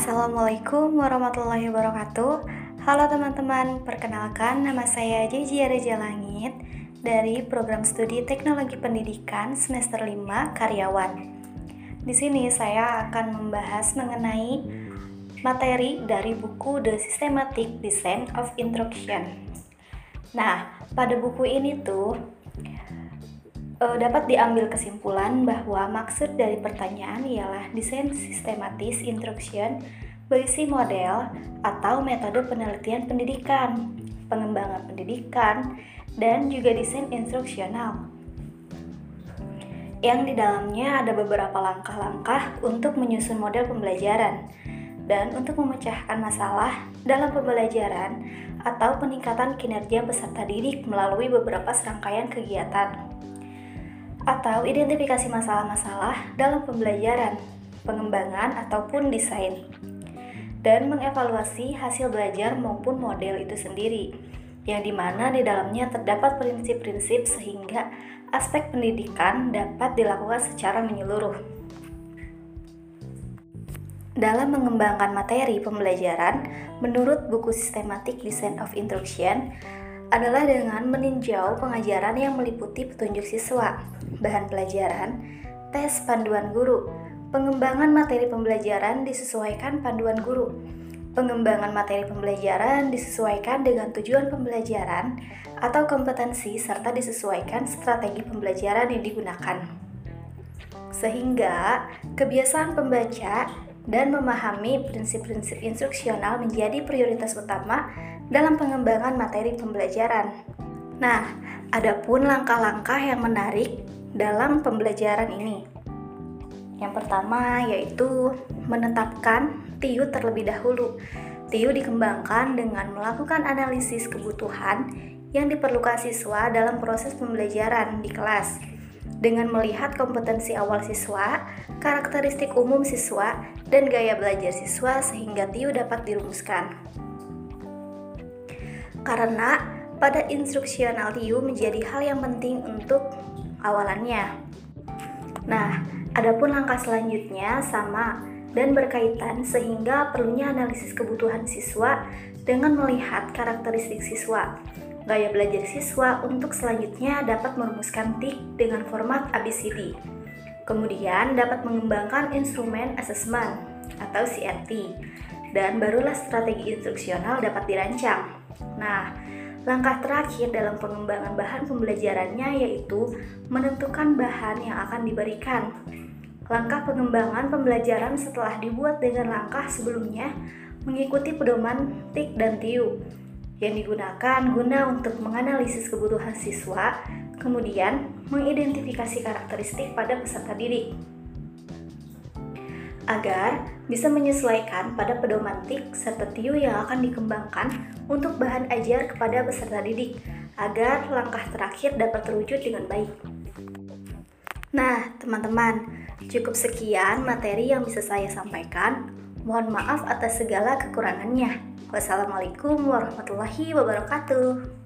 Assalamualaikum warahmatullahi wabarakatuh Halo teman-teman, perkenalkan nama saya Jeji Reja Langit dari program studi Teknologi Pendidikan semester 5 Karyawan. Di sini saya akan membahas mengenai materi dari buku The Systematic Design of Instruction. Nah, pada buku ini tuh uh, dapat diambil kesimpulan bahwa maksud dari pertanyaan ialah desain sistematis instruction berisi model atau metode penelitian pendidikan, pengembangan pendidikan, dan juga desain instruksional. Yang di dalamnya ada beberapa langkah-langkah untuk menyusun model pembelajaran dan untuk memecahkan masalah dalam pembelajaran atau peningkatan kinerja peserta didik melalui beberapa serangkaian kegiatan atau identifikasi masalah-masalah dalam pembelajaran, pengembangan, ataupun desain, dan mengevaluasi hasil belajar maupun model itu sendiri, yang di mana di dalamnya terdapat prinsip-prinsip sehingga aspek pendidikan dapat dilakukan secara menyeluruh. Dalam mengembangkan materi pembelajaran, menurut buku Systematic Design of Instruction, adalah dengan meninjau pengajaran yang meliputi petunjuk siswa, bahan pelajaran, tes panduan guru, pengembangan materi pembelajaran disesuaikan panduan guru, pengembangan materi pembelajaran disesuaikan dengan tujuan pembelajaran atau kompetensi serta disesuaikan strategi pembelajaran yang digunakan. Sehingga kebiasaan pembaca dan memahami prinsip-prinsip instruksional menjadi prioritas utama dalam pengembangan materi pembelajaran. Nah, ada pun langkah-langkah yang menarik dalam pembelajaran ini. Yang pertama yaitu menetapkan TIU terlebih dahulu. TIU dikembangkan dengan melakukan analisis kebutuhan yang diperlukan siswa dalam proses pembelajaran di kelas dengan melihat kompetensi awal siswa, karakteristik umum siswa, dan gaya belajar siswa sehingga TIU dapat dirumuskan karena pada instruksional TIU menjadi hal yang penting untuk awalannya. Nah, adapun langkah selanjutnya sama dan berkaitan sehingga perlunya analisis kebutuhan siswa dengan melihat karakteristik siswa. Gaya belajar siswa untuk selanjutnya dapat merumuskan TIK dengan format ABCD. Kemudian dapat mengembangkan instrumen assessment atau CRT dan barulah strategi instruksional dapat dirancang. Nah, langkah terakhir dalam pengembangan bahan pembelajarannya yaitu menentukan bahan yang akan diberikan. Langkah pengembangan pembelajaran setelah dibuat dengan langkah sebelumnya mengikuti pedoman TIK dan TIU yang digunakan guna untuk menganalisis kebutuhan siswa, kemudian mengidentifikasi karakteristik pada peserta didik agar bisa menyesuaikan pada pedoman TIK serta TIU yang akan dikembangkan untuk bahan ajar kepada peserta didik agar langkah terakhir dapat terwujud dengan baik. Nah, teman-teman, cukup sekian materi yang bisa saya sampaikan. Mohon maaf atas segala kekurangannya. Wassalamualaikum warahmatullahi wabarakatuh.